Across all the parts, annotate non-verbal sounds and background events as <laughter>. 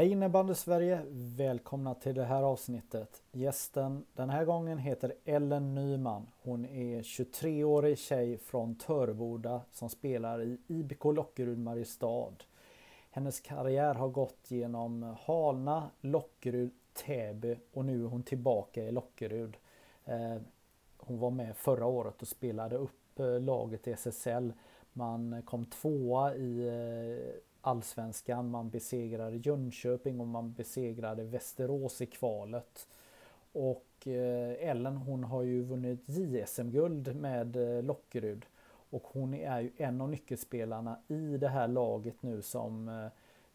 Hej innebandy Sverige! Välkomna till det här avsnittet. Gästen den här gången heter Ellen Nyman. Hon är 23-årig tjej från Töreboda som spelar i IBK Lockerud Mariestad. Hennes karriär har gått genom Halna, Lockerud, Täby och nu är hon tillbaka i Lockerud. Eh, hon var med förra året och spelade upp eh, laget i SSL. Man kom tvåa i eh, allsvenskan. Man besegrade Jönköping och man besegrade Västerås i kvalet. Och eh, Ellen hon har ju vunnit JSM-guld med eh, Lockerud. Och hon är ju en av nyckelspelarna i det här laget nu som eh,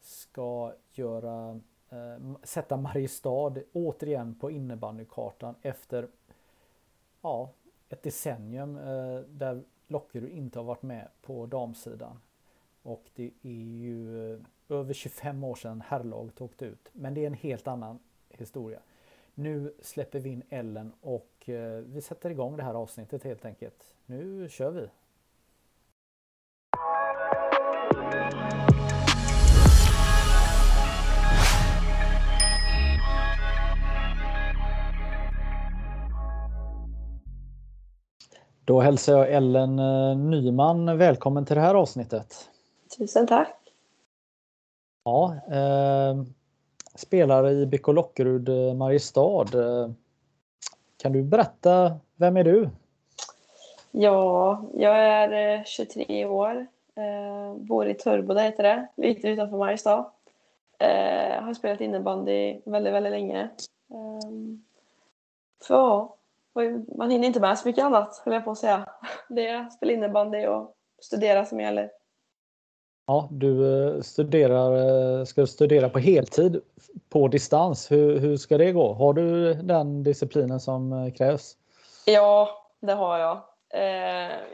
ska göra sätta Mariestad återigen på innebandykartan efter ja, ett decennium där Lockerud inte har varit med på damsidan. Och det är ju eh, över 25 år sedan herrlaget åkte ut. Men det är en helt annan historia. Nu släpper vi in Ellen och eh, vi sätter igång det här avsnittet helt enkelt. Nu kör vi! Då hälsar jag Ellen eh, Nyman välkommen till det här avsnittet. Tusen tack! Ja, eh, spelare i BK Lockerud eh, Mariestad. Eh, kan du berätta, vem är du? Ja, jag är 23 eh, år. Eh, bor i Törboda heter det, lite utanför Mariestad. Eh, har spelat innebandy väldigt, väldigt länge. För ja, man hinner inte med så mycket annat, höll jag på att säga. <laughs> Det är spela innebandy och studera som gäller. Ja, du eh, studerar, eh, ska studera på heltid på distans. Hur, hur ska det gå? Har du den disciplinen som eh, krävs? Ja, det har jag.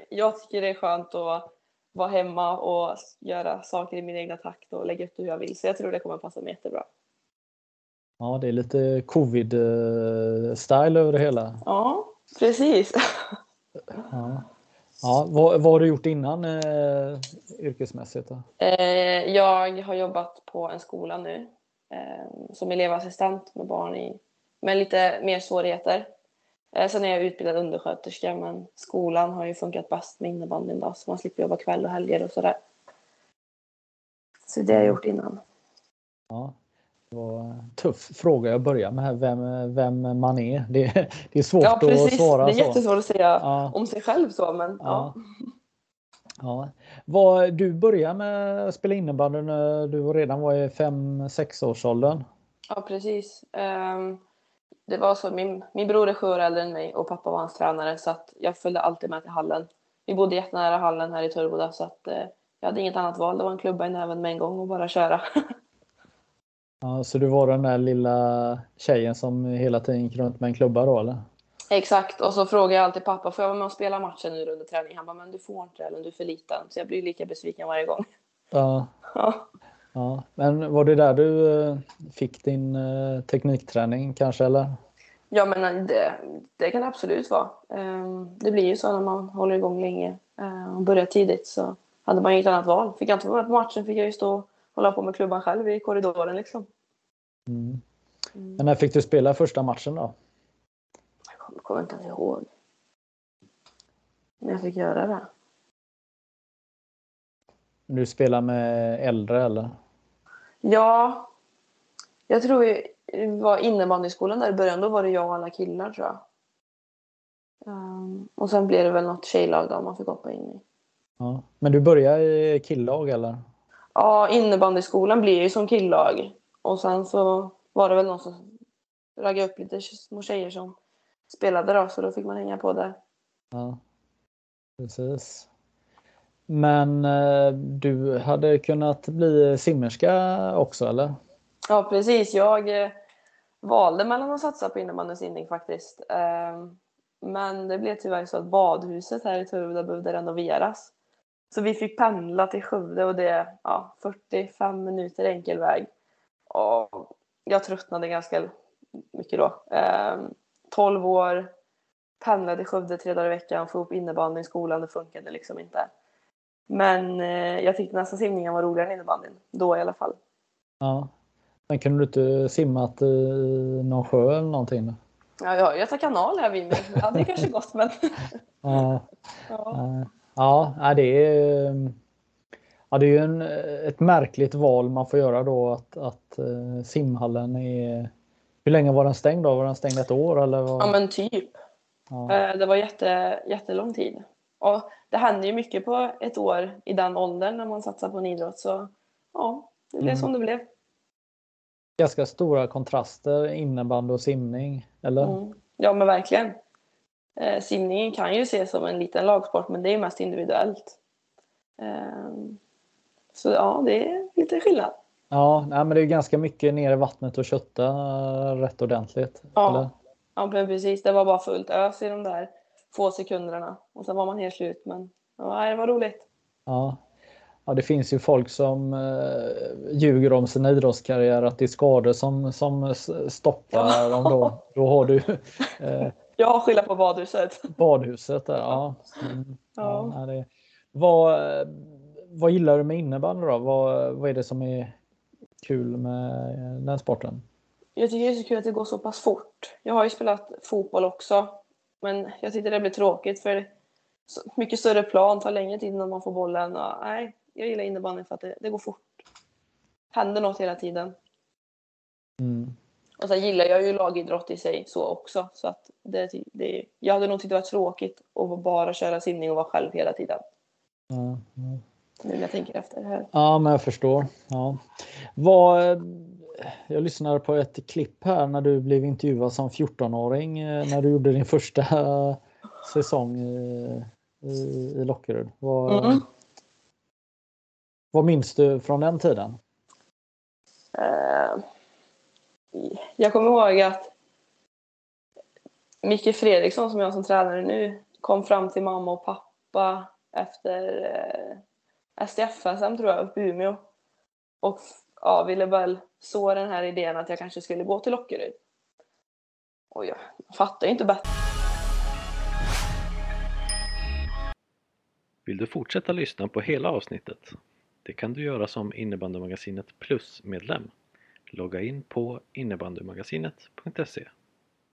Jag tycker det är skönt att vara hemma och göra saker i min egna takt och lägga upp det hur jag vill. Så jag tror det kommer passa mig jättebra. Ja, det är lite covid-style över det hela. Ja, precis. <laughs> Ja. Ja, vad, vad har du gjort innan eh, yrkesmässigt? Då? Eh, jag har jobbat på en skola nu eh, som elevassistent med barn i, med lite mer svårigheter. Eh, sen är jag utbildad undersköterska men skolan har ju funkat bäst med innebandyn då så man slipper jobba kväll och helger och sådär. Så det har jag gjort innan. Ja, var en tuff fråga jag börjar med här, vem, vem man är. Det, det är svårt ja, att svara Det är jättesvårt att säga ja. om sig själv så men ja. ja. ja. Du började med att spela innebandy när du redan var i 5-6 årsåldern. Ja precis. Um, det var så, min, min bror är sju år äldre än mig och pappa var hans tränare så att jag följde alltid med till hallen. Vi bodde jättenära hallen här i Törboda så att uh, jag hade inget annat val. Det var en klubba i näven med en gång och bara köra. <laughs> Ja, så du var den där lilla tjejen som hela tiden gick runt med en klubba då eller? Exakt, och så frågar jag alltid pappa, får jag vara med och spela matchen nu under träning? Han bara, men du får inte eller du är för liten. Så jag blir lika besviken varje gång. Ja. ja. ja. Men var det där du eh, fick din eh, teknikträning kanske eller? Ja men det, det kan det absolut vara. Ehm, det blir ju så när man håller igång länge eh, och börjar tidigt så hade man inget annat val. Fick jag inte vara med på matchen fick jag ju stå hålla på med klubban själv i korridoren liksom. Mm. Mm. Men när fick du spela första matchen då? Jag kommer inte ens ihåg. När jag fick göra det. Du spelar med äldre eller? Ja. Jag tror det var innebandyskolan där i början. Då var det jag och alla killar tror jag. Um, och sen blev det väl något tjejlag då man fick hoppa in i. Ja. Men du började i killag eller? Ja, innebandyskolan blir ju som killag. Och sen så var det väl någon som raggade upp lite små tjejer som spelade då, så då fick man hänga på där. Ja, precis. Men eh, du hade kunnat bli simmerska också eller? Ja precis, jag eh, valde mellan att satsa på innebandy och simning faktiskt. Eh, men det blev tyvärr så att badhuset här i Töreboda behövde renoveras. Så vi fick pendla till Skövde och det är ja, 45 minuter enkel väg. Och jag tröttnade ganska mycket då. Eh, 12 år, pendlade till Skövde tre dagar i veckan, få ihop innebandy i skolan, det funkade liksom inte. Men eh, jag tyckte nästan simningen var roligare än innebandyn, då i alla fall. Ja. Men kunde du inte simmat i någon sjö eller någonting? Ja, jag har Göta kanal här vid mig. Det hade kanske gått men... <laughs> ja. Ja. Ja, det är Ja, det är ju en, ett märkligt val man får göra då att, att uh, simhallen är... Hur länge var den stängd då? Var den stängd ett år eller? Var... Ja men typ. Ja. Eh, det var jätte, jättelång tid. Och det händer ju mycket på ett år i den åldern när man satsar på en idrott så ja, det blev mm. som det blev. Ganska stora kontraster innebandy och simning, eller? Mm. Ja men verkligen. Eh, simningen kan ju ses som en liten lagsport men det är mest individuellt. Eh, så ja, det är lite skillnad. Ja, nej, men det är ganska mycket ner i vattnet och kötta rätt ordentligt. Ja, eller? ja men precis. Det var bara fullt ös i de där få sekunderna och sen var man helt slut. Men ja, det var roligt. Ja. Ja, det finns ju folk som eh, ljuger om sin idrottskarriär att det är skador som, som stoppar dem då. Då har du... <laughs> Eh, Jag skyller på badhuset. <laughs> Badhuset där, ja. Mm, ja. ja det, vad, vad gillar du med innebandy då? Vad, vad är det som är kul med den sporten? Jag tycker det är så kul att det går så pass fort. Jag har ju spelat fotboll också, men jag tycker det blir tråkigt för mycket större plan, tar längre tid innan man får bollen. Och, nej, jag gillar innebandy för att det, det går fort. Händer något hela tiden. Mm. Och sen gillar jag ju lagidrott i sig så också. Så att det, det, jag hade nog tyckt det var tråkigt att bara köra simning och vara själv hela tiden. Mm. Nu när jag tänker efter här. Ja, men jag förstår. Ja. Vad, jag lyssnade på ett klipp här när du blev intervjuad som 14-åring eh, när du gjorde din första <laughs> säsong i, i, i Lockerud. Vad, mm. vad minns du från den tiden? Uh, jag kommer ihåg att Micke Fredriksson som jag som tränare nu kom fram till mamma och pappa efter eh, STF-SM tror jag, uppe i Umeå. Och ja, ville väl så den här idén att jag kanske skulle gå till Lockeryd. Och jag fattar inte bättre. Vill du fortsätta lyssna på hela avsnittet? Det kan du göra som innebandymagasinet Plus-medlem. Logga in på innebandymagasinet.se